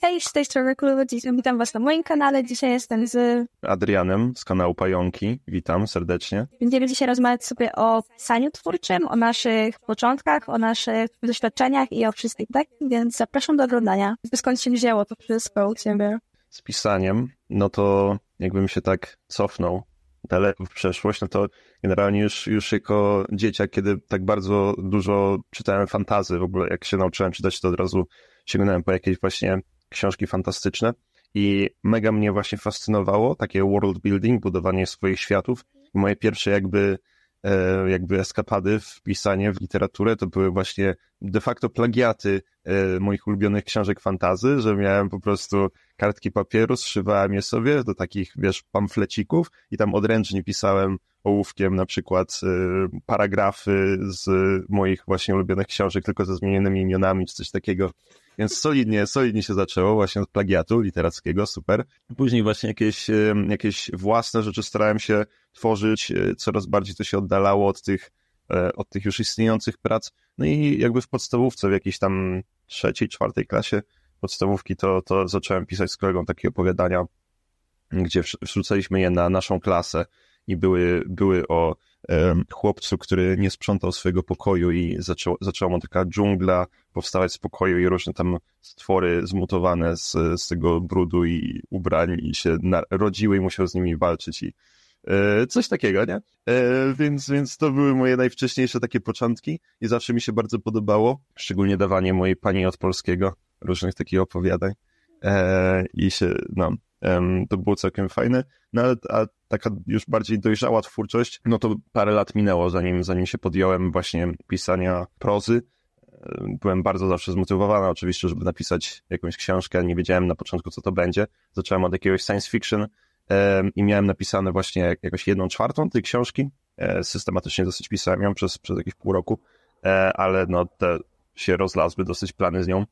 Hej, z tej strony Klubo, witam was na moim kanale. Dzisiaj jestem z Adrianem z kanału Pająki. Witam serdecznie. Będziemy dzisiaj rozmawiać sobie o pisaniu twórczym, o naszych początkach, o naszych doświadczeniach i o wszystkim, tak? Więc zapraszam do oglądania. Skąd się wzięło to wszystko u ciebie? Z pisaniem, no to jakbym się tak cofnął daleko w przeszłość, no to generalnie już, już jako dzieciak, kiedy tak bardzo dużo czytałem fantazy, w ogóle jak się nauczyłem czytać, to od razu sięgnąłem po jakieś właśnie książki fantastyczne i mega mnie właśnie fascynowało takie world building, budowanie swoich światów. I moje pierwsze jakby e, jakby eskapady w pisanie, w literaturę, to były właśnie de facto plagiaty e, moich ulubionych książek fantazy, że miałem po prostu kartki papieru, zszywałem je sobie do takich, wiesz, pamflecików i tam odręcznie pisałem ołówkiem na przykład e, paragrafy z moich właśnie ulubionych książek, tylko ze zmienionymi imionami czy coś takiego. Więc solidnie, solidnie się zaczęło właśnie od plagiatu literackiego, super. Później właśnie jakieś, jakieś własne rzeczy starałem się tworzyć, e, coraz bardziej to się oddalało od tych, e, od tych już istniejących prac. No i jakby w podstawówce, w jakiejś tam trzeciej, czwartej klasie podstawówki, to, to zacząłem pisać z kolegą takie opowiadania, gdzie wrzucaliśmy je na naszą klasę i były, były o chłopcu, który nie sprzątał swojego pokoju i zaczą, zaczęła mu taka dżungla powstawać z pokoju i różne tam stwory zmutowane z, z tego brudu i ubrań i się rodziły i musiał z nimi walczyć i e, coś takiego, nie? E, więc, więc to były moje najwcześniejsze takie początki i zawsze mi się bardzo podobało, szczególnie dawanie mojej pani od polskiego różnych takich opowiadań e, i się, no, to było całkiem fajne, no a taka już bardziej dojrzała twórczość, no to parę lat minęło, zanim, zanim się podjąłem właśnie pisania prozy. Byłem bardzo zawsze zmotywowany oczywiście, żeby napisać jakąś książkę, nie wiedziałem na początku, co to będzie. Zacząłem od jakiegoś science fiction i miałem napisane właśnie jakoś jedną czwartą tej książki. E, systematycznie dosyć pisałem ją przez, przez jakieś pół roku, e, ale no te się rozlazły dosyć plany z nią.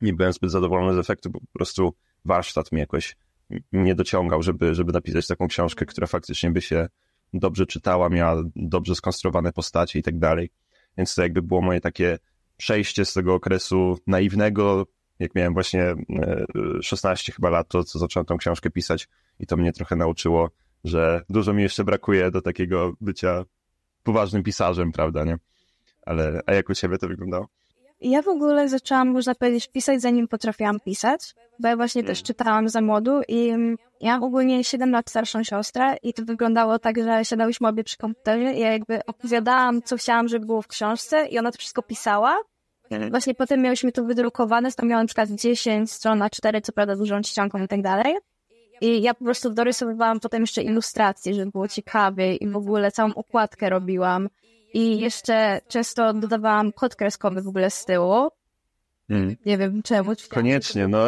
Nie byłem zbyt zadowolony z efektu, bo po prostu warsztat mi jakoś nie dociągał, żeby, żeby napisać taką książkę, która faktycznie by się dobrze czytała, miała dobrze skonstruowane postacie i tak dalej. Więc to jakby było moje takie przejście z tego okresu naiwnego, jak miałem właśnie 16 e, chyba lat, to co zacząłem tą książkę pisać i to mnie trochę nauczyło, że dużo mi jeszcze brakuje do takiego bycia poważnym pisarzem, prawda, nie? Ale, a jak u ciebie to wyglądało? Ja w ogóle zaczęłam, można powiedzieć, pisać zanim potrafiłam pisać, bo ja właśnie też czytałam za młodu i ja mam ogólnie 7 lat starszą siostrę i to wyglądało tak, że siadałyśmy obie przy komputerze i ja jakby opowiadałam, co chciałam, żeby było w książce i ona to wszystko pisała. Mhm. Właśnie potem miałyśmy to wydrukowane, to miałam na przykład 10 stron na 4, co prawda dużą czcionką i tak dalej. I ja po prostu dorysowywałam potem jeszcze ilustracje, żeby było ciekawie i w ogóle całą okładkę robiłam. I jeszcze często dodawałam kod kreskowy w ogóle z tyłu. Hmm. Nie wiem czemu. Koniecznie, no.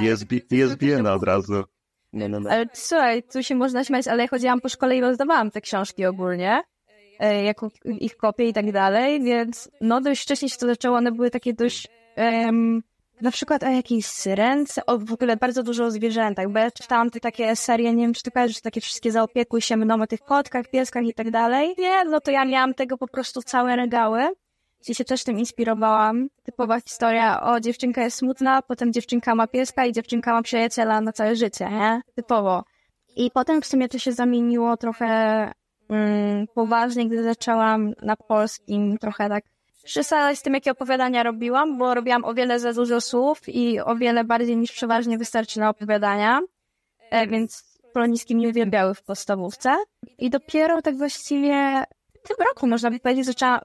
Jest, jest biena od razu. No, no, no. Ale słuchaj, tu się można śmiać, ale ja chodziłam po szkole i rozdawałam te książki ogólnie, e, jako ich kopie i tak dalej, więc no dość wcześnie się to zaczęło, one były takie dość um, na przykład o jakiejś syrence, o w ogóle bardzo dużo o zwierzętach, bo ja czytałam te takie serie, nie wiem, czy ty kojarzysz, takie wszystkie zaopiekuj się mną o tych kotkach, pieskach i tak dalej. Nie, no to ja miałam tego po prostu całe regały. I się też tym inspirowałam. Typowa historia, o dziewczynka jest smutna, potem dziewczynka ma pieska i dziewczynka ma przyjaciela na całe życie, nie? Typowo. I potem w sumie to się zamieniło trochę mm, poważnie, gdy zaczęłam na polskim trochę tak przesadzać z tym, jakie opowiadania robiłam, bo robiłam o wiele za dużo słów i o wiele bardziej niż przeważnie wystarczy na opowiadania, e, więc poloniski mnie uwielbiały w podstawówce. I dopiero tak właściwie w tym roku, można by powiedzieć, zaczęłam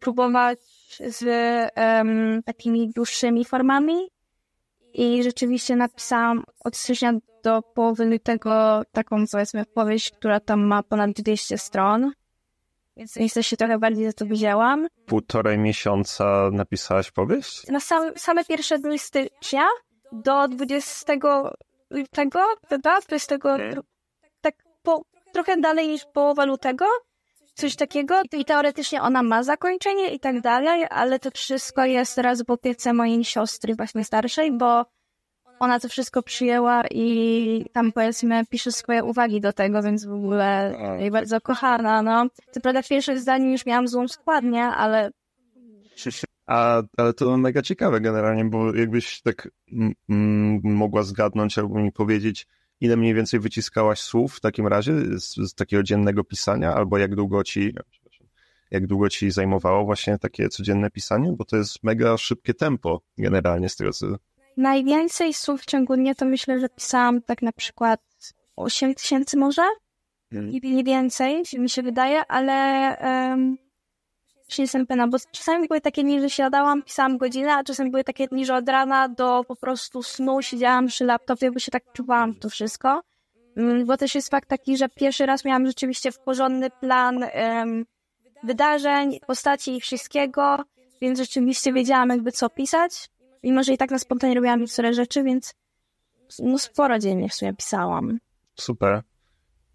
próbować z um, takimi dłuższymi formami i rzeczywiście napisałam od stycznia do połowy lutego taką, powiedzmy, powieść, która tam ma ponad 200 stron. Więc niestety się trochę bardziej za to wzięłam. Półtorej miesiąca napisałaś powieść? Na sam, same pierwsze dni stycznia do 20 lutego, chyba, 20, okay. tak po, trochę dalej niż połowa lutego, coś takiego i teoretycznie ona ma zakończenie i tak dalej, ale to wszystko jest teraz w opiece mojej siostry właśnie starszej, bo ona to wszystko przyjęła i tam powiedzmy pisze swoje uwagi do tego, więc w ogóle jej bardzo kochana, no. Co prawda w pierwszych zdaniu już miałam złą składnię, ale A, ale to mega ciekawe generalnie, bo jakbyś tak mogła zgadnąć albo mi powiedzieć, ile mniej więcej wyciskałaś słów w takim razie z, z takiego dziennego pisania, albo jak długo ci, jak długo ci zajmowało właśnie takie codzienne pisanie, bo to jest mega szybkie tempo generalnie z tego, co... Najwięcej słów w ciągu dnia to myślę, że pisałam tak na przykład 8 tysięcy może? Hmm. I nie więcej, mi się wydaje, ale um, nie jestem pewna, bo czasami były takie dni, że siadałam, pisałam godzinę, a czasami były takie dni, że od rana do po prostu snu siedziałam przy laptopie, bo się tak czuwałam to wszystko. Mm, bo też jest fakt taki, że pierwszy raz miałam rzeczywiście w porządny plan um, wydarzeń, postaci i wszystkiego, więc rzeczywiście wiedziałam jakby co pisać. Mimo, że i tak na spontanie robiłam niektóre rzeczy, więc no sporo dziennie w sumie pisałam. Super.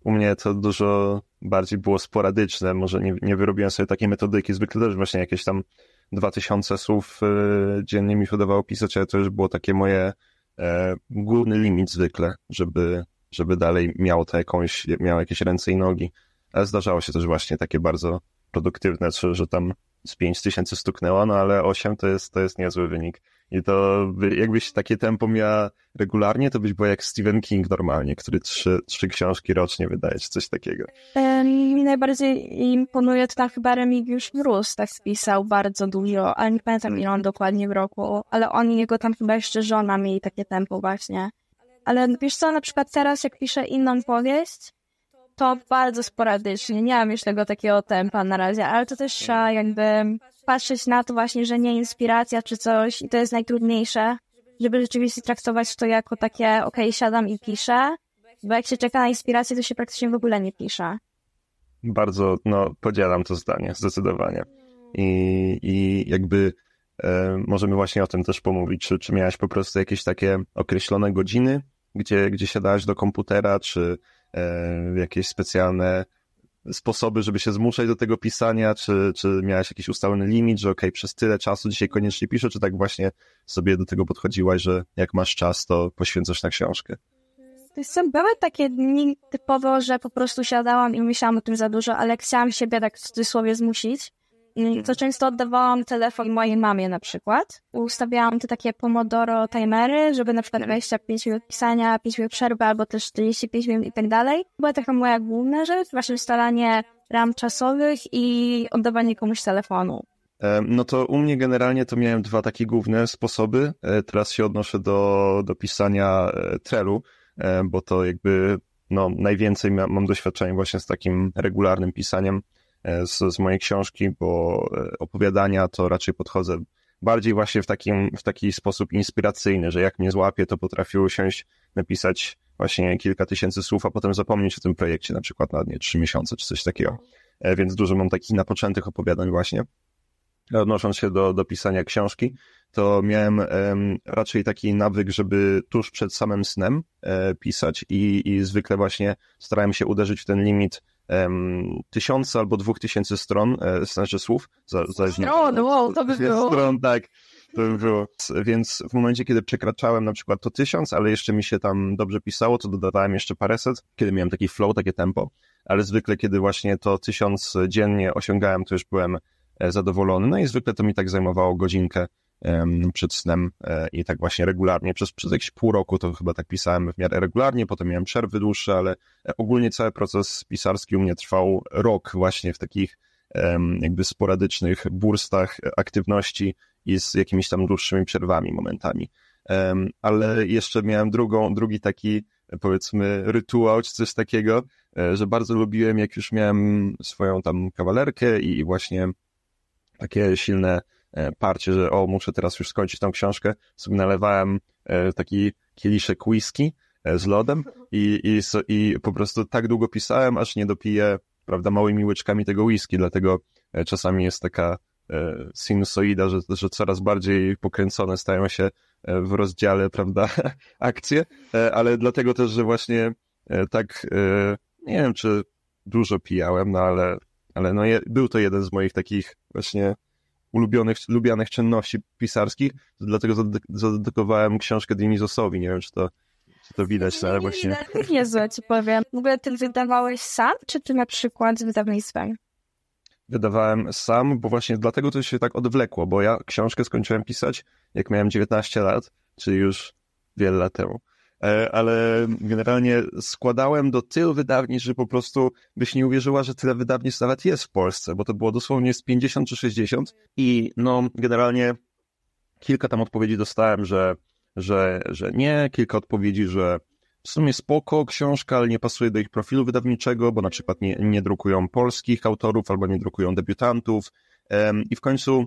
U mnie to dużo bardziej było sporadyczne, może nie, nie wyrobiłem sobie takiej metodyki, zwykle też właśnie jakieś tam 2000 słów y, dziennie mi się udawało pisać, ale to już było takie moje e, główny limit zwykle, żeby, żeby dalej miało to jakąś, miało jakieś ręce i nogi. Ale zdarzało się też właśnie takie bardzo produktywne, że tam z 5000 stuknęło, no ale 8 to jest, to jest niezły wynik. I to jakbyś takie tempo miała regularnie, to byś była jak Stephen King normalnie, który trzy, trzy książki rocznie wydaje, czy coś takiego. Mi najbardziej imponuje to tam chyba Remigiusz Mróz tak spisał bardzo dużo, ale nie pamiętam ile on dokładnie w roku, ale on i jego tam chyba jeszcze żona mieli takie tempo właśnie. Ale wiesz co, na przykład teraz jak piszę inną powieść, to bardzo sporadycznie, nie mam już tego takiego tempa na razie, ale to też trzeba jakby patrzeć na to właśnie, że nie inspiracja czy coś i to jest najtrudniejsze, żeby rzeczywiście traktować to jako takie, okej, okay, siadam i piszę, bo jak się czeka na inspirację, to się praktycznie w ogóle nie pisze. Bardzo, no, podzielam to zdanie, zdecydowanie. I, i jakby e, możemy właśnie o tym też pomówić, czy, czy miałaś po prostu jakieś takie określone godziny, gdzie, gdzie siadałaś do komputera, czy e, jakieś specjalne sposoby, żeby się zmuszać do tego pisania, czy, czy miałaś jakiś ustalony limit, że okay, przez tyle czasu dzisiaj koniecznie piszę, czy tak właśnie sobie do tego podchodziłaś, że jak masz czas, to poświęcasz na książkę? To były takie dni typowo, że po prostu siadałam i myślałam o tym za dużo, ale chciałam siebie tak w cudzysłowie zmusić, to często oddawałam telefon mojej mamie na przykład. Ustawiałam te takie pomodoro timery, żeby na przykład 25 minut pisania, 5 minut przerwy albo też 45 minut i tak dalej. Była taka moja główna rzecz, właśnie ustalanie ram czasowych i oddawanie komuś telefonu. No to u mnie generalnie to miałem dwa takie główne sposoby. E, teraz się odnoszę do, do pisania e, trelu, e, bo to jakby no, najwięcej mam doświadczenia właśnie z takim regularnym pisaniem E, z, z mojej książki, bo e, opowiadania to raczej podchodzę bardziej właśnie w, takim, w taki sposób inspiracyjny, że jak mnie złapie, to potrafię usiąść, napisać właśnie kilka tysięcy słów, a potem zapomnieć o tym projekcie, na przykład na nie trzy miesiące czy coś takiego. E, więc dużo mam takich napoczętych opowiadań właśnie. Odnosząc się do, do pisania książki, to miałem um, raczej taki nawyk, żeby tuż przed samym snem e, pisać i, i zwykle właśnie starałem się uderzyć w ten limit tysiąca albo dwóch tysięcy stron, e, znaczy słów. Za, zależnie stron, wow, to by było. Stron, tak. To by było. Więc w momencie, kiedy przekraczałem na przykład to tysiąc, ale jeszcze mi się tam dobrze pisało, to dodawałem jeszcze paręset, kiedy miałem taki flow, takie tempo, ale zwykle, kiedy właśnie to tysiąc dziennie osiągałem, to już byłem e, zadowolony. No i zwykle to mi tak zajmowało godzinkę przed snem e, i tak właśnie regularnie. Przez, przez jakieś pół roku to chyba tak pisałem w miarę regularnie, potem miałem przerwy dłuższe, ale e, ogólnie cały proces pisarski u mnie trwał rok właśnie w takich jakby sporadycznych burstach aktywności i z jakimiś tam dłuższymi przerwami momentami. Ale jeszcze miałem drugą, drugi taki powiedzmy rytuał czy coś takiego, e, że bardzo lubiłem, jak już miałem swoją tam kawalerkę i właśnie takie silne E, parcie, że o, muszę teraz już skończyć tą książkę, sobie nalewałem e, taki kieliszek whisky e, z lodem i, i, i po prostu tak długo pisałem, aż nie dopiję, prawda, małymi łyczkami tego whisky, dlatego czasami jest taka sinusoida, że, że coraz bardziej pokręcone stają się w rozdziale, prawda, akcje, ale dlatego też, że właśnie tak, nie wiem, czy dużo pijałem, no ale, ale no je, był to jeden z moich takich właśnie ulubionych, lubianych czynności pisarskich, dlatego zadedykowałem książkę Dionizosowi. Nie wiem, czy to, czy to widać, ale właśnie... Niezłe, ci powiem. W ogóle ty wydawałeś sam, czy ty na przykład z wydawnictwem? wydawałem sam, bo właśnie dlatego to się tak odwlekło, bo ja książkę skończyłem pisać, jak miałem 19 lat, czyli już wiele lat temu. E, ale generalnie składałem do tylu wydawnictw, że po prostu byś nie uwierzyła, że tyle wydawnictw nawet jest w Polsce, bo to było dosłownie z 50 czy 60 i no generalnie kilka tam odpowiedzi dostałem, że, że, że nie, kilka odpowiedzi, że w sumie spoko książka, ale nie pasuje do ich profilu wydawniczego, bo na przykład nie, nie drukują polskich autorów albo nie drukują debiutantów. I w końcu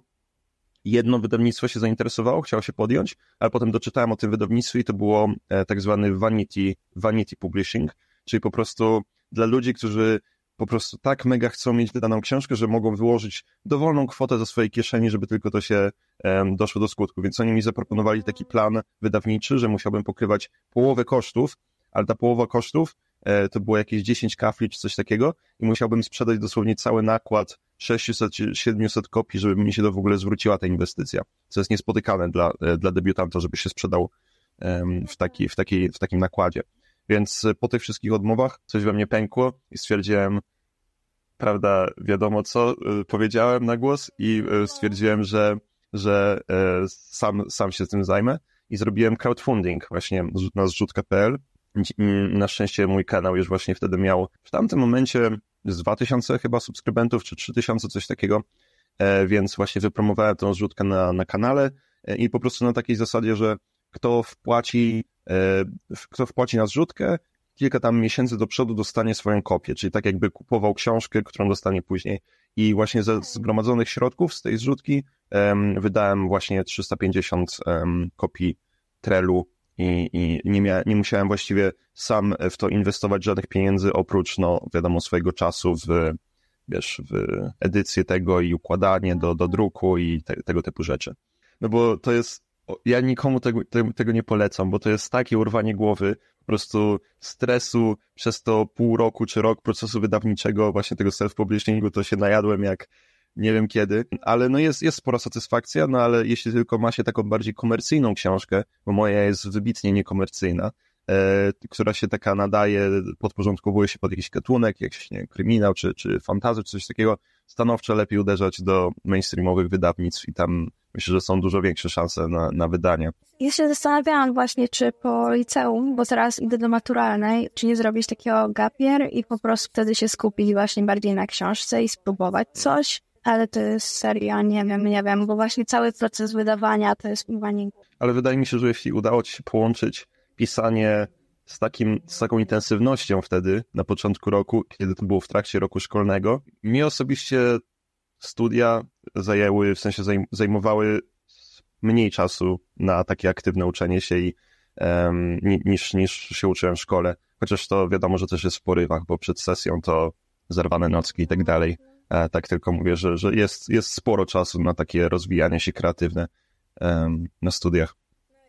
jedno wydawnictwo się zainteresowało, chciało się podjąć, ale potem doczytałem o tym wydawnictwie i to było e, tak zwany vanity, vanity publishing, czyli po prostu dla ludzi, którzy po prostu tak mega chcą mieć wydaną książkę, że mogą wyłożyć dowolną kwotę ze swojej kieszeni, żeby tylko to się um, doszło do skutku. Więc oni mi zaproponowali taki plan wydawniczy, że musiałbym pokrywać połowę kosztów, ale ta połowa kosztów e, to było jakieś 10 kafli czy coś takiego i musiałbym sprzedać dosłownie cały nakład 600-700 kopii, żeby mi się to w ogóle zwróciła ta inwestycja, co jest niespotykane dla, e, dla debiutanta, żeby się sprzedał w, taki, w, taki, w takim nakładzie. Więc e, po tych wszystkich odmowach coś we mnie pękło i stwierdziłem, prawda, wiadomo co, e, powiedziałem na głos i stwierdziłem, że, że sam, sam się tym zajmę i zrobiłem crowdfunding właśnie na zrzutka.pl. Na szczęście mój kanał już właśnie wtedy miał w tamtym momencie z 2000 chyba subskrybentów, czy 3000, coś takiego, e, więc właśnie wypromowałem tą zrzutkę na, na kanale e, i po prostu na takiej zasadzie, że kto wpłaci, e, kto wpłaci na zrzutkę, kilka tam miesięcy do przodu dostanie swoją kopię, czyli tak jakby kupował książkę, którą dostanie później. I właśnie ze zgromadzonych środków z tej zrzutki wydałem właśnie 350 um, kopii Trelu i, i nie, mia, nie musiałem właściwie sam w to inwestować żadnych pieniędzy, oprócz, no wiadomo, swojego czasu w, wiesz, w edycję tego i układanie do, do druku i te, tego typu rzeczy. No bo to jest, ja nikomu tego, tego nie polecam, bo to jest takie urwanie głowy, po prostu stresu przez to pół roku czy rok procesu wydawniczego, właśnie tego self-publishingu, to się najadłem jak nie wiem kiedy, ale no jest, jest spora satysfakcja, no ale jeśli tylko ma się taką bardziej komercyjną książkę, bo moja jest wybitnie niekomercyjna, e, która się taka nadaje, podporządkowuje się pod jakiś gatunek, jakiś nie, kryminał czy, czy fantazy, czy coś takiego, stanowczo lepiej uderzać do mainstreamowych wydawnictw i tam myślę, że są dużo większe szanse na, na wydanie. Ja się zastanawiałam właśnie, czy po liceum, bo teraz idę do maturalnej, czy nie zrobić takiego gapier i po prostu wtedy się skupić właśnie bardziej na książce i spróbować coś, ale to jest seria, nie wiem, nie wiem, bo właśnie cały proces wydawania to jest uwanie. Ale wydaje mi się, że jeśli udało ci się połączyć pisanie z, takim, z taką intensywnością wtedy, na początku roku, kiedy to było w trakcie roku szkolnego, mi osobiście studia zajęły, w sensie zajmowały mniej czasu na takie aktywne uczenie się i, um, niż, niż się uczyłem w szkole. Chociaż to wiadomo, że też jest w porywach, bo przed sesją to zerwane nocki i tak dalej. E, tak tylko mówię, że, że jest, jest sporo czasu na takie rozwijanie się kreatywne na studiach.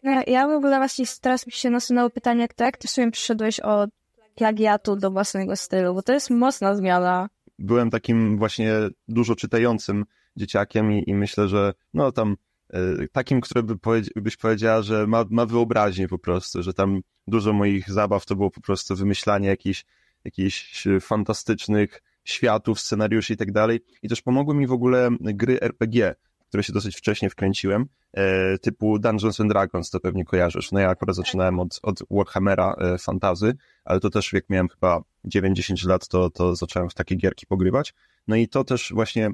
No, ja w ogóle właśnie teraz mi się nasunęło pytanie, jak tak ty sobie przyszedłeś od plagiatu do własnego stylu, bo to jest mocna zmiana. Byłem takim właśnie dużo czytającym dzieciakiem i, i myślę, że no tam y, takim, który by powiedzi byś powiedziała, że ma, ma wyobraźnię po prostu, że tam dużo moich zabaw to było po prostu wymyślanie jakichś, jakichś fantastycznych światów, scenariuszy i tak dalej. I też pomogły mi w ogóle gry RPG, które się dosyć wcześnie wkręciłem, e, typu Dungeons and Dragons, to pewnie kojarzysz. No ja akurat zaczynałem od, od Warhammera e, Fantazy, ale to też jak miałem chyba 9-10 lat, to, to zacząłem w takie gierki pogrywać. No i to też właśnie,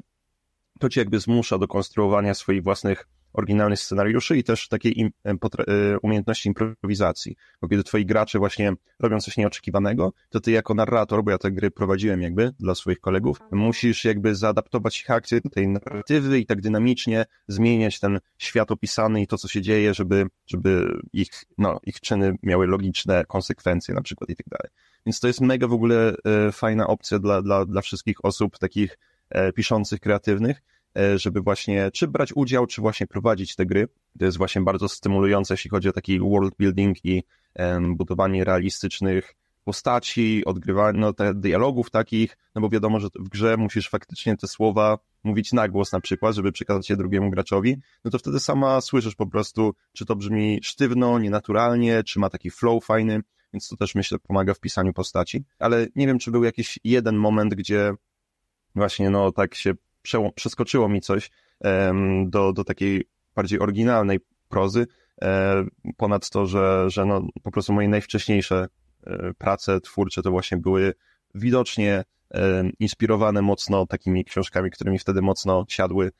to cię jakby zmusza do konstruowania swoich własnych oryginalnych scenariuszy i też takiej im, e, e, umiejętności improwizacji. Bo kiedy twoi gracze właśnie robią coś nieoczekiwanego, to ty jako narrator, bo ja te gry prowadziłem jakby dla swoich kolegów, musisz jakby zaadaptować ich akcje do tej narratywy i tak dynamicznie zmieniać ten świat opisany i to, co się dzieje, żeby, żeby ich, no, ich czyny miały logiczne konsekwencje na przykład i tak dalej. Więc to jest mega w ogóle e, fajna opcja dla, dla, dla wszystkich osób takich piszących, kreatywnych, żeby właśnie czy brać udział, czy właśnie prowadzić te gry. To jest właśnie bardzo stymulujące, jeśli chodzi o taki world building i budowanie realistycznych postaci, odgrywanie no, te dialogów takich, no bo wiadomo, że w grze musisz faktycznie te słowa mówić na głos na przykład, żeby przekazać je drugiemu graczowi, no to wtedy sama słyszysz po prostu, czy to brzmi sztywno, nienaturalnie, czy ma taki flow fajny, więc to też myślę pomaga w pisaniu postaci. Ale nie wiem, czy był jakiś jeden moment, gdzie właśnie no tak się przeskoczyło mi coś do, do takiej bardziej oryginalnej prozy, e, ponad to, że, że no, po prostu moje najwcześniejsze e, prace twórcze to właśnie były widocznie inspirowane mocno takimi książkami, które mi wtedy mocno siadły,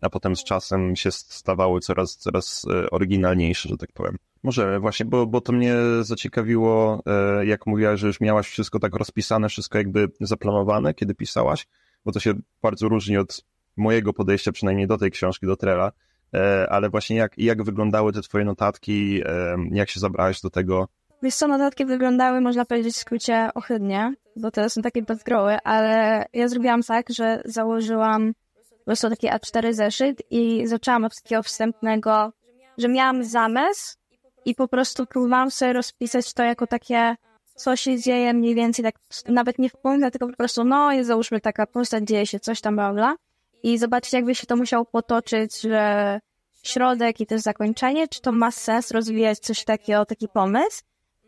a potem z czasem się stawały coraz, coraz oryginalniejsze, że tak powiem. Możemy właśnie, bo, bo to mnie zaciekawiło, jak mówiłaś, że już miałaś wszystko tak rozpisane, wszystko jakby zaplanowane, kiedy pisałaś, bo to się bardzo różni od mojego podejścia przynajmniej do tej książki, do Trela, e, ale właśnie jak, jak wyglądały te twoje notatki, e, jak się zabrałeś do tego? Wiesz co, notatki wyglądały, można powiedzieć w skrócie, ohydnie, bo to są takie bezgroły, ale ja zrobiłam tak, że założyłam po prostu taki A4 zeszyt i zaczęłam od takiego wstępnego, że miałam zamysł i po prostu próbowałam sobie rozpisać to jako takie, co się dzieje mniej więcej, tak nawet nie w punktach, tylko po prostu, no jest załóżmy taka postać, dzieje się coś tam, bla, i zobaczyć, jakby się to musiało potoczyć, że środek i też zakończenie, czy to ma sens rozwijać coś takiego, taki pomysł,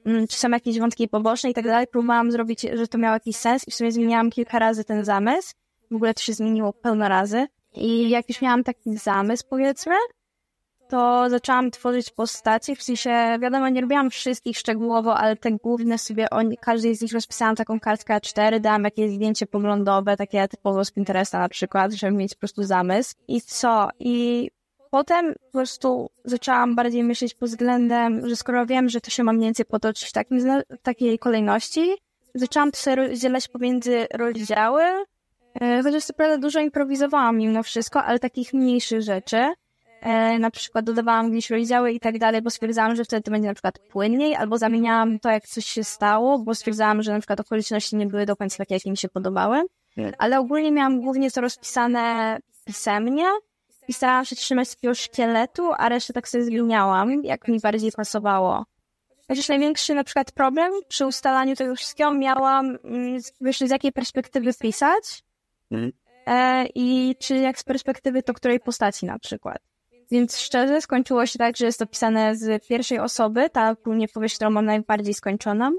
mm, czy są jakieś wątki poboczne i tak dalej. Próbowałam zrobić, że to miało jakiś sens i w sumie zmieniałam kilka razy ten zamysł. W ogóle to się zmieniło pełno razy. I jak już miałam taki zamysł, powiedzmy, to zaczęłam tworzyć postacie, w sensie, wiadomo, nie robiłam wszystkich szczegółowo, ale te główne sobie, o każdej z nich rozpisałam taką kartkę A4, dałam jakieś zdjęcie poglądowe, takie typowo z Pinteresta na przykład, żeby mieć po prostu zamysł. I co? I potem po prostu zaczęłam bardziej myśleć pod względem, że skoro wiem, że to się ma mniej więcej potoczyć w takim, takiej kolejności, zaczęłam to sobie rozdzielać pomiędzy rozdziały, e, chociaż co prawda dużo improwizowałam mimo wszystko, ale takich mniejszych rzeczy e, na przykład dodawałam gdzieś rozdziały i tak dalej, bo stwierdzałam, że wtedy to będzie na przykład płynniej, albo zamieniałam to, jak coś się stało, bo stwierdzałam, że na przykład okoliczności nie były do końca takie, jakie mi się podobały. Ale ogólnie miałam głównie to rozpisane pisemnie i starałam się trzymać takiego szkieletu, a resztę tak sobie zmieniałam, jak mi bardziej pasowało. Chociaż największy na przykład problem przy ustalaniu tego wszystkiego miałam, mm, wiesz, z jakiej perspektywy pisać mhm. e, i czy jak z perspektywy to której postaci na przykład. Więc szczerze skończyło się tak, że jest to pisane z pierwszej osoby, ta ogólnie powieść, którą mam najbardziej skończoną,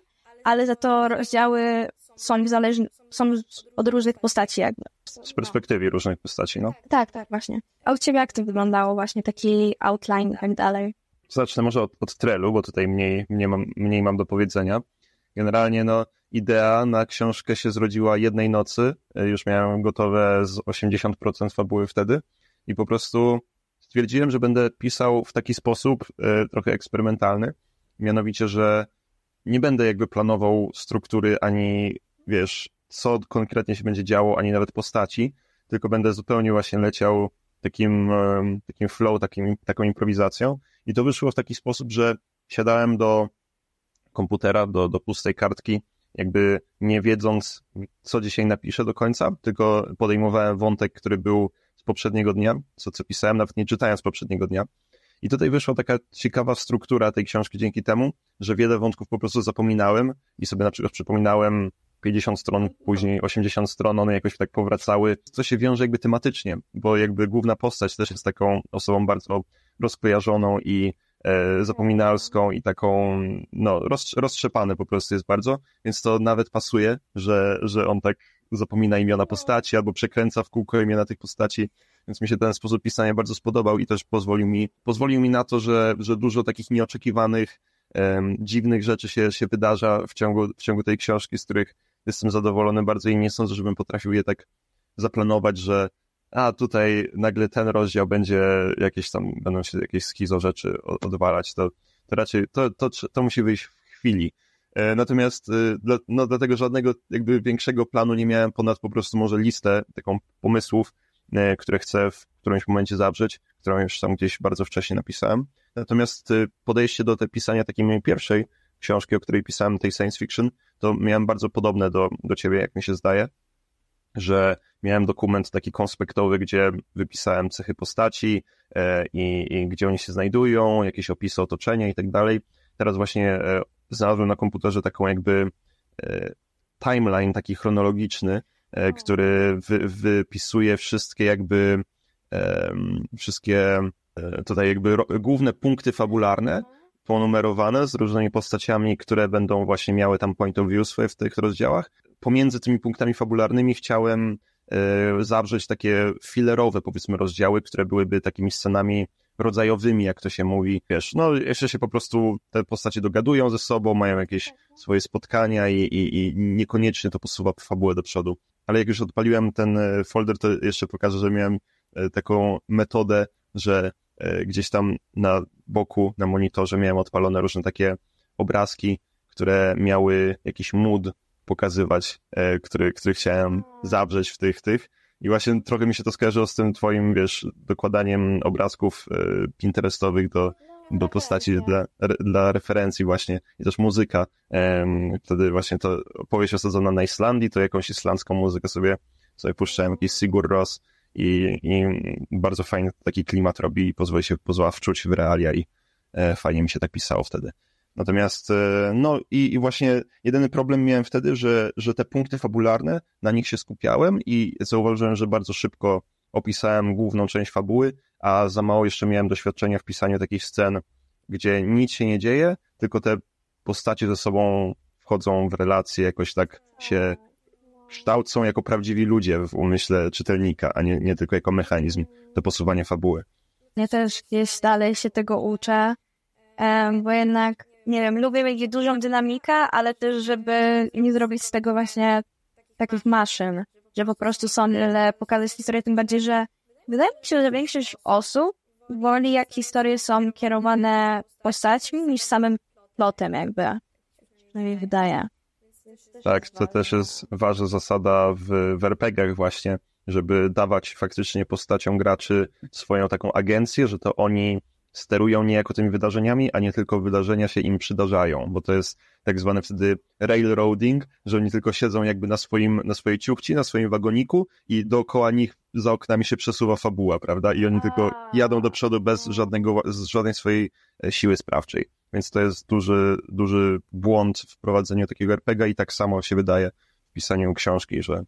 ale za to rozdziały są zależne, są od różnych postaci jakby. Z perspektywy różnych postaci, no. Tak, tak, właśnie. A u ciebie jak to wyglądało właśnie, taki outline i tak dalej? Zacznę może od, od trelu, bo tutaj mniej, mniej, mam, mniej mam do powiedzenia. Generalnie, no, idea na książkę się zrodziła jednej nocy. Już miałem gotowe z 80% fabuły wtedy i po prostu stwierdziłem, że będę pisał w taki sposób e, trochę eksperymentalny, mianowicie, że nie będę jakby planował struktury ani, wiesz, co konkretnie się będzie działo, ani nawet postaci, tylko będę zupełnie właśnie leciał takim, takim flow, takim, taką improwizacją. I to wyszło w taki sposób, że siadałem do komputera, do, do pustej kartki, jakby nie wiedząc, co dzisiaj napiszę do końca, tylko podejmowałem wątek, który był poprzedniego dnia, co, co pisałem, nawet nie czytając poprzedniego dnia. I tutaj wyszła taka ciekawa struktura tej książki dzięki temu, że wiele wątków po prostu zapominałem i sobie na przykład przypominałem 50 stron, później 80 stron, one jakoś tak powracały, co się wiąże jakby tematycznie, bo jakby główna postać też jest taką osobą bardzo rozkojarzoną i e, zapominalską i taką, no, roz, roztrzepany po prostu jest bardzo, więc to nawet pasuje, że, że on tak zapomina imiona postaci albo przekręca w kółko imiona tych postaci, więc mi się ten sposób pisania bardzo spodobał i też pozwolił mi, pozwolił mi na to, że, że dużo takich nieoczekiwanych, um, dziwnych rzeczy się, się wydarza w ciągu, w ciągu tej książki, z których jestem zadowolony bardzo i nie sądzę, żebym potrafił je tak zaplanować, że a tutaj nagle ten rozdział będzie jakieś tam, będą się jakieś skizo rzeczy odwalać, to, to raczej to, to, to musi wyjść w chwili. E, natomiast e, no, dlatego żadnego jakby większego planu nie miałem ponad po prostu może listę taką pomysłów, e, które chcę w którymś momencie zawrzeć, którą już tam gdzieś bardzo wcześnie napisałem. Natomiast podejście do tej pisania takiej mojej pierwszej książki, o której pisałem, tej science fiction, to miałem bardzo podobne do, do ciebie, jak mi się zdaje, że miałem dokument taki konspektowy, gdzie wypisałem cechy postaci e, i, i gdzie oni się znajdują, jakieś opisy otoczenia i tak dalej. Teraz właśnie znalazłem na komputerze taką jakby e, timeline taki chronologiczny, e, który wy, wypisuje wszystkie jakby wszystkie tutaj jakby główne punkty fabularne ponumerowane z różnymi postaciami, które będą właśnie miały tam point of view swoje w tych rozdziałach. Pomiędzy tymi punktami fabularnymi chciałem e, zawrzeć takie filerowe, powiedzmy, rozdziały, które byłyby takimi scenami rodzajowymi, jak to się mówi. Wiesz, no jeszcze się po prostu te postacie dogadują ze sobą, mają jakieś swoje spotkania i, i, i niekoniecznie to posuwa fabułę do przodu. Ale jak już odpaliłem ten e, folder, to jeszcze pokażę, że miałem e, taką metodę, że e, gdzieś tam na boku, na monitorze miałem odpalone różne takie obrazki, które miały jakiś mood pokazywać, który, który chciałem zawrzeć w tych, tych. I właśnie trochę mi się to skojarzyło z tym twoim, wiesz, dokładaniem obrazków pinterestowych do, do postaci dla, dla referencji właśnie i też muzyka. Wtedy właśnie to opowieść osadzona na Islandii, to jakąś islandzką muzykę sobie, sobie puszczałem, jakiś Sigur Ros i, i bardzo fajny taki klimat robi i pozwoli się pozwala wczuć w realia i e, fajnie mi się tak pisało wtedy. Natomiast, e, no i, i, właśnie jedyny problem miałem wtedy, że, że te punkty fabularne, na nich się skupiałem i zauważyłem, że bardzo szybko opisałem główną część fabuły, a za mało jeszcze miałem doświadczenia w pisaniu takich scen, gdzie nic się nie dzieje, tylko te postacie ze sobą wchodzą w relacje, jakoś tak się kształcą jako prawdziwi ludzie w umyśle czytelnika, a nie, nie tylko jako mechanizm do posuwania fabuły. Ja też gdzieś dalej się tego uczę, bo jednak, nie wiem, lubię mieć dużą dynamikę, ale też, żeby nie zrobić z tego właśnie takich maszyn, że po prostu są pokazać historię, tym bardziej, że Wydaje mi się, że większość osób woli, jak historie są kierowane postaćmi, niż samym plotem jakby. Przynajmniej wydaje. Tak, to też jest ważna zasada w, w RPGach właśnie, żeby dawać faktycznie postaciom graczy swoją taką agencję, że to oni sterują niejako tymi wydarzeniami, a nie tylko wydarzenia się im przydarzają, bo to jest tak zwany wtedy railroading, że oni tylko siedzą jakby na swoim, na swojej ciuchci, na swoim wagoniku i dookoła nich za oknami się przesuwa fabuła, prawda? I oni tylko jadą do przodu bez żadnego, z żadnej swojej e, siły sprawczej. Więc to jest duży, duży błąd w prowadzeniu takiego RPG i tak samo się wydaje w pisaniu książki, że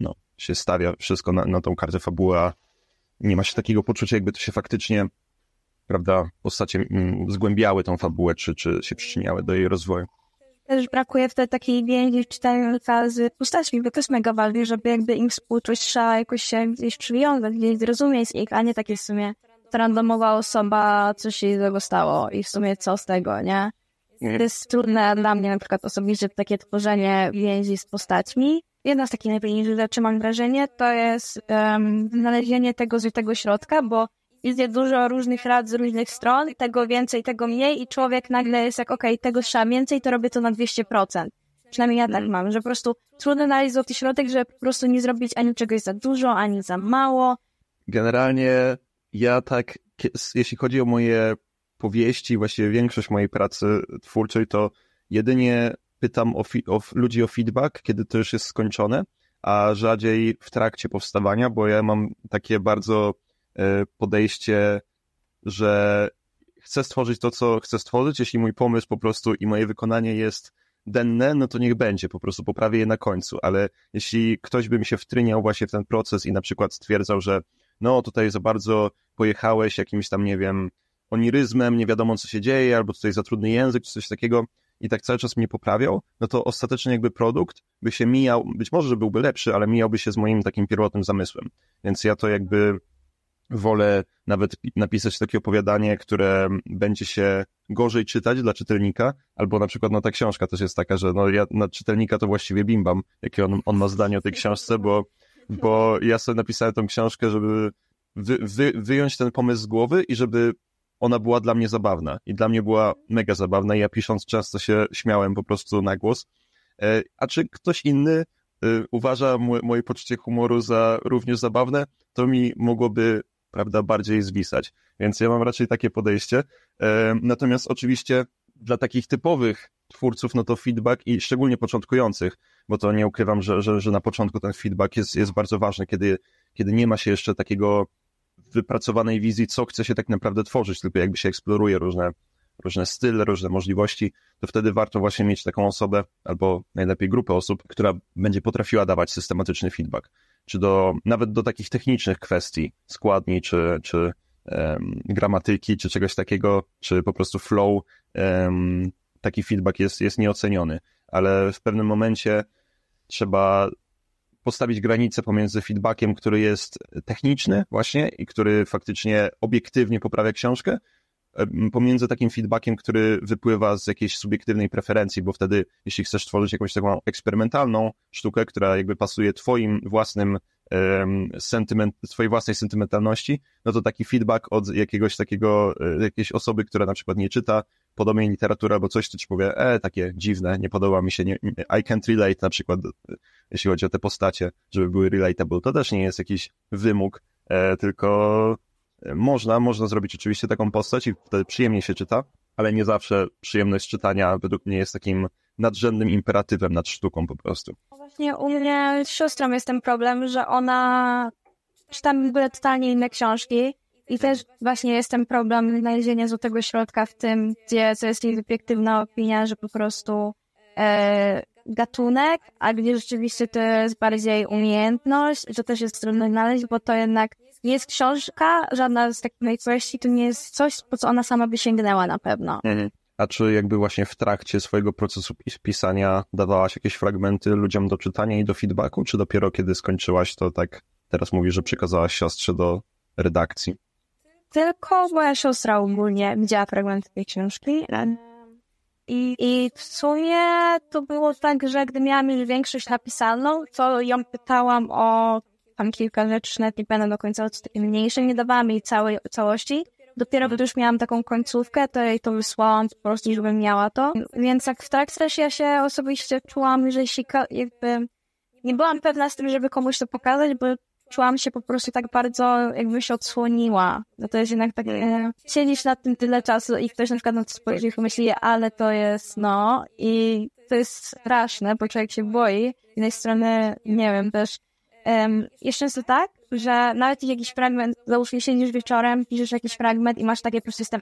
no, się stawia wszystko na, na tą kartę fabuły, a nie ma się takiego poczucia, jakby to się faktycznie prawda, postacie mm, zgłębiały tą fabułę, czy, czy się przyczyniały do jej rozwoju. Też brakuje wtedy takiej więzi czytelnika z postaciami, bo to jest mega ważne, żeby jakby im współczuć, trzeba jakoś się gdzieś przywiązać, gdzieś zrozumieć ich, a nie takie w sumie randomowa osoba, co się złego stało i w sumie co z tego, nie? To jest trudne dla mnie na przykład osobiście takie tworzenie więzi z postaćmi. Jedna z takich najważniejszych rzeczy, mam wrażenie, to jest um, znalezienie tego złotego środka, bo idzie dużo różnych rad z różnych stron, tego więcej, tego mniej i człowiek nagle jest jak, okej, okay, tego trzeba więcej, to robię to na 200%. Przynajmniej ja tak mam, że po prostu trudno znaleźć złoty środek, żeby po prostu nie zrobić ani czegoś za dużo, ani za mało. Generalnie ja tak, jeśli chodzi o moje powieści, właściwie większość mojej pracy twórczej, to jedynie pytam o, o ludzi o feedback, kiedy to już jest skończone, a rzadziej w trakcie powstawania, bo ja mam takie bardzo podejście, że chcę stworzyć to, co chcę stworzyć, jeśli mój pomysł po prostu i moje wykonanie jest denne, no to niech będzie, po prostu poprawię je na końcu, ale jeśli ktoś by mi się wtryniał właśnie w ten proces i na przykład stwierdzał, że no tutaj za bardzo pojechałeś jakimś tam, nie wiem, oniryzmem, nie wiadomo co się dzieje, albo tutaj za trudny język, czy coś takiego i tak cały czas mnie poprawiał, no to ostatecznie jakby produkt by się mijał, być może, że byłby lepszy, ale mijałby się z moim takim pierwotnym zamysłem. Więc ja to jakby wolę nawet napisać takie opowiadanie, które będzie się gorzej czytać dla czytelnika, albo na przykład no ta książka też jest taka, że no ja na czytelnika to właściwie bimbam, jakie on, on ma zdanie o tej książce, bo, bo ja sobie napisałem tą książkę, żeby wy, wy, wyjąć ten pomysł z głowy i żeby ona była dla mnie zabawna. I dla mnie była mega zabawna i ja pisząc często się śmiałem po prostu na głos. E, a czy ktoś inny e, uważa moje poczucie humoru za również zabawne, to mi mogłoby prawda, bardziej zwisać. Więc ja mam raczej takie podejście. E, natomiast oczywiście dla takich typowych twórców, no to feedback i szczególnie początkujących, bo to nie ukrywam, że, że, że na początku ten feedback jest, jest bardzo ważny, kiedy, kiedy nie ma się jeszcze takiego wypracowanej wizji, co chce się tak naprawdę tworzyć, tylko jakby się eksploruje różne, różne style, różne możliwości, to wtedy warto właśnie mieć taką osobę, albo najlepiej grupę osób, która będzie potrafiła dawać systematyczny feedback czy do, nawet do takich technicznych kwestii, składni, czy, czy um, gramatyki, czy czegoś takiego, czy po prostu flow, um, taki feedback jest, jest nieoceniony, ale w pewnym momencie trzeba postawić granicę pomiędzy feedbackiem, który jest techniczny właśnie i który faktycznie obiektywnie poprawia książkę, pomiędzy takim feedbackiem, który wypływa z jakiejś subiektywnej preferencji, bo wtedy, jeśli chcesz tworzyć jakąś taką eksperymentalną sztukę, która jakby pasuje twoim własnym sentyment, twojej własnej sentymentalności, no to taki feedback od jakiegoś takiego, e, jakiejś osoby, która na przykład nie czyta podobnej literatury albo coś, to ci powie, e, takie dziwne, nie podoba mi się, nie, I can't relate na przykład, e, jeśli chodzi o te postacie, żeby były relatable, to też nie jest jakiś wymóg, e, tylko można, można zrobić oczywiście taką postać i wtedy przyjemnie się czyta, ale nie zawsze przyjemność czytania według mnie jest takim nadrzędnym imperatywem nad sztuką po prostu. Właśnie u mnie z siostrą jest ten problem, że ona czyta w ogóle totalnie inne książki i też właśnie jest ten problem znalezienia złotego środka w tym, gdzie to jest jej subiektywna opinia, że po prostu e, gatunek, a gdzie rzeczywiście to jest bardziej umiejętność to też jest trudno znaleźć, bo to jednak jest książka, żadna z takich treści, to nie jest coś, po co ona sama by sięgnęła na pewno. Mhm. A czy jakby właśnie w trakcie swojego procesu pisania dawałaś jakieś fragmenty ludziom do czytania i do feedbacku, czy dopiero kiedy skończyłaś, to tak teraz mówisz, że przekazałaś siostrze do redakcji? Tylko moja siostra ogólnie widziała fragmenty tej książki. I, I w sumie to było tak, że gdy miałam już większość napisaną, to ją pytałam o tam kilka rzeczy, nawet nie będę do końca mniejsze, nie dawałam jej całej całości. Dopiero gdy już miałam taką końcówkę, to jej to wysłałam po prostu, żebym miała to. Więc jak w trakcie też ja się osobiście czułam, że jeśli jakby nie byłam pewna z tym, żeby komuś to pokazać, bo czułam się po prostu tak bardzo, jakby się odsłoniła. No to jest jednak tak, e, siedzisz nad tym tyle czasu i ktoś na przykład na to spojrzy i myśli, ale to jest, no, i to jest straszne, bo człowiek się boi. Z jednej strony, nie wiem, też Um, jest często tak, że nawet jakiś fragment, załóżmy siedzisz wieczorem, piszesz jakiś fragment i masz takie, po prostu jestem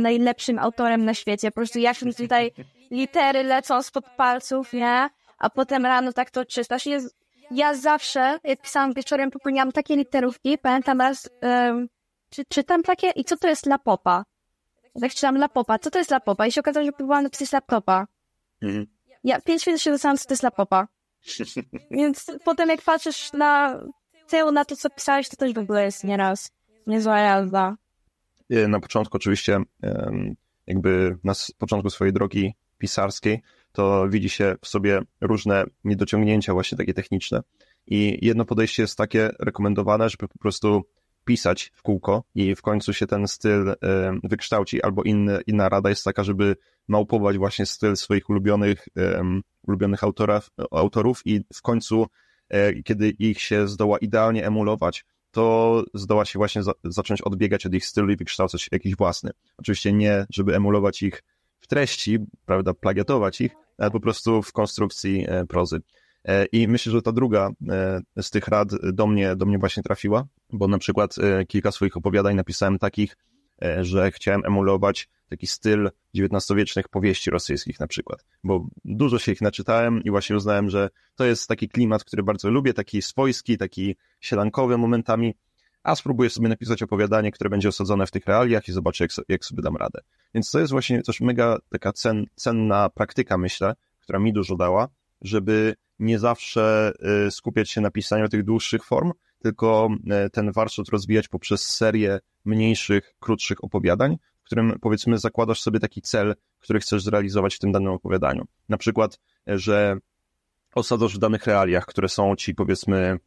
najlepszym autorem na świecie, po prostu jak mi tutaj litery lecą spod palców, nie? A potem rano tak to czytasz. Jest, ja zawsze, jak pisałam wieczorem, popełniałam takie literówki, pamiętam raz, um, czy, czytam takie, i co to jest lapopa? Tak czytam lapopa, co to jest lapopa? I się okazało, że próbowałam napisać laptopa. Mhm. Ja pięć minut się dostałam, co to jest lapopa. Więc potem jak patrzysz na tył, na to, co pisałeś, to też w ogóle jest nieraz niezła jazda. Na początku oczywiście, jakby na początku swojej drogi pisarskiej, to widzi się w sobie różne niedociągnięcia właśnie takie techniczne. I jedno podejście jest takie rekomendowane, żeby po prostu pisać w kółko i w końcu się ten styl wykształci, albo inny, inna rada jest taka, żeby małpować właśnie styl swoich ulubionych, ulubionych autorów, autorów i w końcu, e, kiedy ich się zdoła idealnie emulować, to zdoła się właśnie za, zacząć odbiegać od ich stylu i wykształcać jakiś własny. Oczywiście nie, żeby emulować ich w treści, prawda, plagiatować ich, ale po prostu w konstrukcji e, prozy. E, I myślę, że ta druga z tych rad do mnie, do mnie właśnie trafiła, bo na przykład kilka swoich opowiadań napisałem takich, że chciałem emulować taki styl XIX-wiecznych powieści rosyjskich na przykład, bo dużo się ich naczytałem i właśnie uznałem, że to jest taki klimat, który bardzo lubię, taki swojski, taki sielankowy momentami, a spróbuję sobie napisać opowiadanie, które będzie osadzone w tych realiach i zobaczę, jak, jak sobie dam radę. Więc to jest właśnie też mega taka cen, cenna praktyka, myślę, która mi dużo dała, żeby nie zawsze y, skupiać się na pisaniu tych dłuższych form, tylko y, ten warsztat rozwijać poprzez serię mniejszych, krótszych opowiadań, którym powiedzmy zakładasz sobie taki cel, który chcesz zrealizować w tym danym opowiadaniu. Na przykład, że osadzasz w danych realiach, które są ci powiedzmy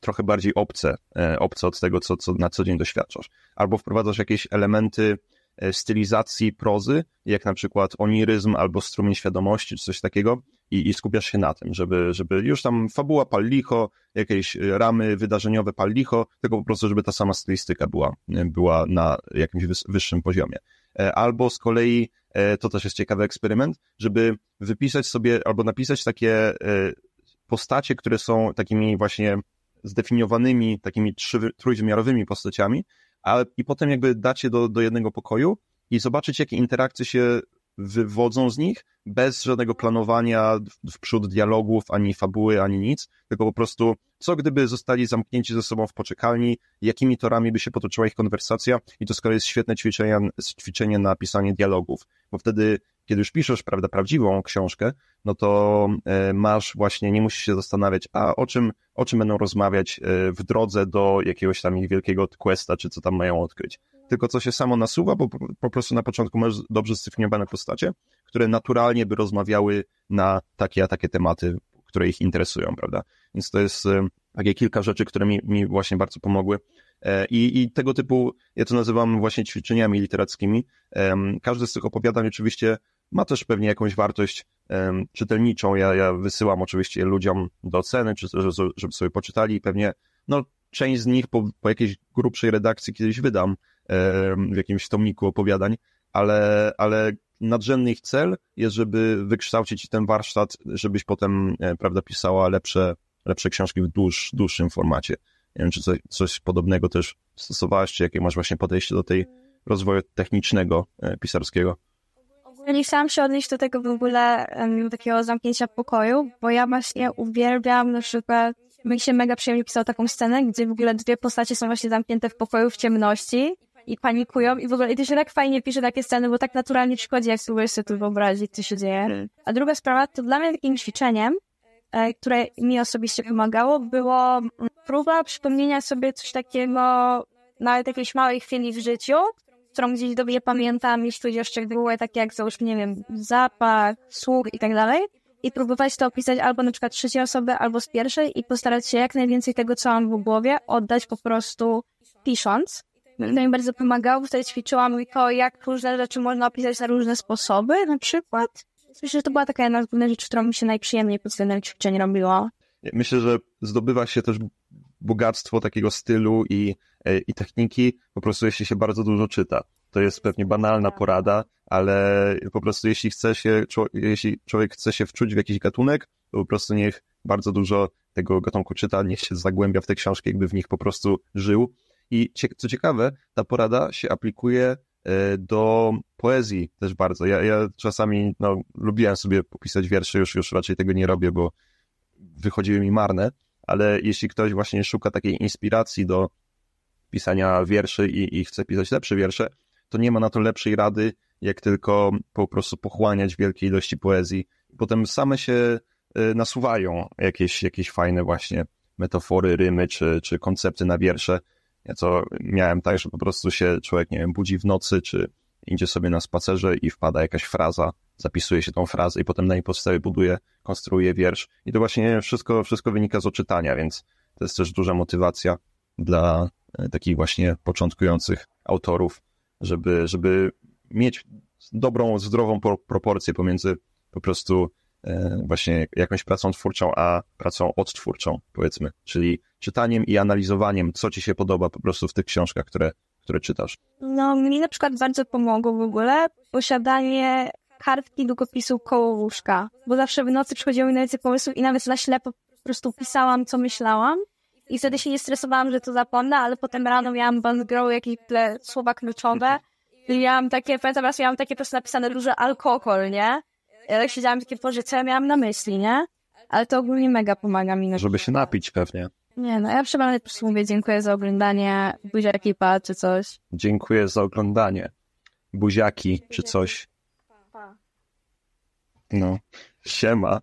trochę bardziej obce, e, obce od tego, co, co na co dzień doświadczasz. Albo wprowadzasz jakieś elementy stylizacji prozy, jak na przykład oniryzm albo strumień świadomości, czy coś takiego, i, i skupiasz się na tym, żeby, żeby już tam fabuła pal licho, jakieś ramy wydarzeniowe pal licho, tylko po prostu, żeby ta sama stylistyka była, była na jakimś wyższym poziomie. E, albo z kolei, e, to też jest ciekawy eksperyment, żeby wypisać sobie albo napisać takie e, postacie, które są takimi właśnie zdefiniowanymi, takimi trójwymiarowymi postaciami, a, i potem jakby dać je do, do jednego pokoju i zobaczyć, jakie interakcje się wywodzą z nich bez żadnego planowania w przód dialogów, ani fabuły, ani nic, tylko po prostu co gdyby zostali zamknięci ze sobą w poczekalni, jakimi torami by się potoczyła ich konwersacja i to kolei jest świetne ćwiczenie, ćwiczenie na pisanie dialogów, bo wtedy kiedy już piszesz, prawda, prawdziwą książkę, no to e, masz właśnie, nie musisz się zastanawiać, a o czym, o czym będą rozmawiać e, w drodze do jakiegoś tam ich wielkiego questa, czy co tam mają odkryć. Tylko co się samo nasuwa, bo po prostu na początku masz dobrze zdefiniowane postacie, które naturalnie by rozmawiały na takie a takie tematy, które ich interesują, prawda? Więc to jest e, takie kilka rzeczy, które mi, mi właśnie bardzo pomogły. I, I tego typu, ja to nazywam właśnie ćwiczeniami literackimi. Każde z tych opowiadań oczywiście ma też pewnie jakąś wartość czytelniczą. Ja, ja wysyłam oczywiście ludziom do oceny, czy, żeby sobie poczytali i pewnie no, część z nich po, po jakiejś grubszej redakcji kiedyś wydam w jakimś tomiku opowiadań, ale, ale nadrzędny ich cel jest, żeby wykształcić ten warsztat, żebyś potem, e, prawda, pisała lepsze, lepsze książki w dłuż, dłuższym formacie. Nie wiem, czy coś, coś podobnego też stosowałaś, czy jakie masz właśnie podejście do tej rozwoju technicznego, e, pisarskiego? Ja nie chciałam się odnieść do tego w ogóle um, takiego zamknięcia pokoju, bo ja właśnie uwielbiam na przykład, mi się mega przyjemnie pisał taką scenę, gdzie w ogóle dwie postacie są właśnie zamknięte w pokoju w ciemności i panikują i w ogóle i to się tak fajnie pisze takie sceny, bo tak naturalnie przychodzi, jak spróbujesz sobie tu wyobrazić, co się dzieje. A druga sprawa, to dla mnie takim ćwiczeniem, które mi osobiście pomagało, było próba przypomnienia sobie coś takiego, nawet jakiejś małej chwili w życiu, którą gdzieś dobrze pamiętam, jeśli o szczegóły, takie jak załóżmy, nie wiem, zapach, słuch i tak dalej. I próbować to opisać albo na przykład trzeciej osoby, albo z pierwszej i postarać się jak najwięcej tego, co mam w głowie, oddać po prostu pisząc. To mi bardzo pomagało, wtedy ćwiczyłam to, jak różne rzeczy można opisać na różne sposoby, na przykład. Myślę, że to była taka jedna z głównych rzeczy, którą mi się najprzyjemniej pod względem ćwiczeń robiło. Myślę, że zdobywa się też bogactwo takiego stylu i, e, i techniki, po prostu jeśli się bardzo dużo czyta. To jest pewnie banalna porada, ale po prostu jeśli chce się, jeśli człowiek chce się wczuć w jakiś gatunek, to po prostu niech bardzo dużo tego gatunku czyta, niech się zagłębia w te książki, jakby w nich po prostu żył. I co ciekawe, ta porada się aplikuje do poezji też bardzo. Ja, ja czasami no, lubiłem sobie popisać wiersze, już, już raczej tego nie robię, bo wychodziły mi marne, ale jeśli ktoś właśnie szuka takiej inspiracji do pisania wierszy i, i chce pisać lepsze wiersze, to nie ma na to lepszej rady, jak tylko po prostu pochłaniać wielkie ilości poezji. Potem same się y, nasuwają jakieś, jakieś fajne właśnie metafory, rymy czy, czy koncepty na wiersze. Ja to miałem tak, że po prostu się człowiek, nie wiem, budzi w nocy, czy idzie sobie na spacerze i wpada jakaś fraza, zapisuje się tą frazę i potem na jej podstawie buduje, konstruuje wiersz. I to właśnie wszystko, wszystko wynika z oczytania, więc to jest też duża motywacja dla e, takich właśnie początkujących autorów, żeby, żeby mieć dobrą, zdrową proporcję pomiędzy po prostu właśnie jakąś pracą twórczą, a pracą odtwórczą, powiedzmy, czyli czytaniem i analizowaniem, co ci się podoba po prostu w tych książkach, które, które czytasz. No, mi na przykład bardzo pomogło w ogóle posiadanie kartki długopisu koło łóżka, bo zawsze w nocy przychodziły mi na więcej pomysłów i nawet na ślepo po prostu pisałam, co myślałam i wtedy się nie stresowałam, że to zapomnę, ale potem rano miałam bandgrow, jakieś słowa kluczowe i miałam takie, pamiętam raz miałam takie po prostu napisane duże alkohol, nie? Ja tak siedziałam takie, Boże, co ja miałam na myśli, nie? Ale to ogólnie mega pomaga mi. Żeby się napić pewnie. Nie, no ja przeważnie po prostu mówię dziękuję za oglądanie, buziaki pa, czy coś. Dziękuję za oglądanie. Buziaki, czy coś. No, siema.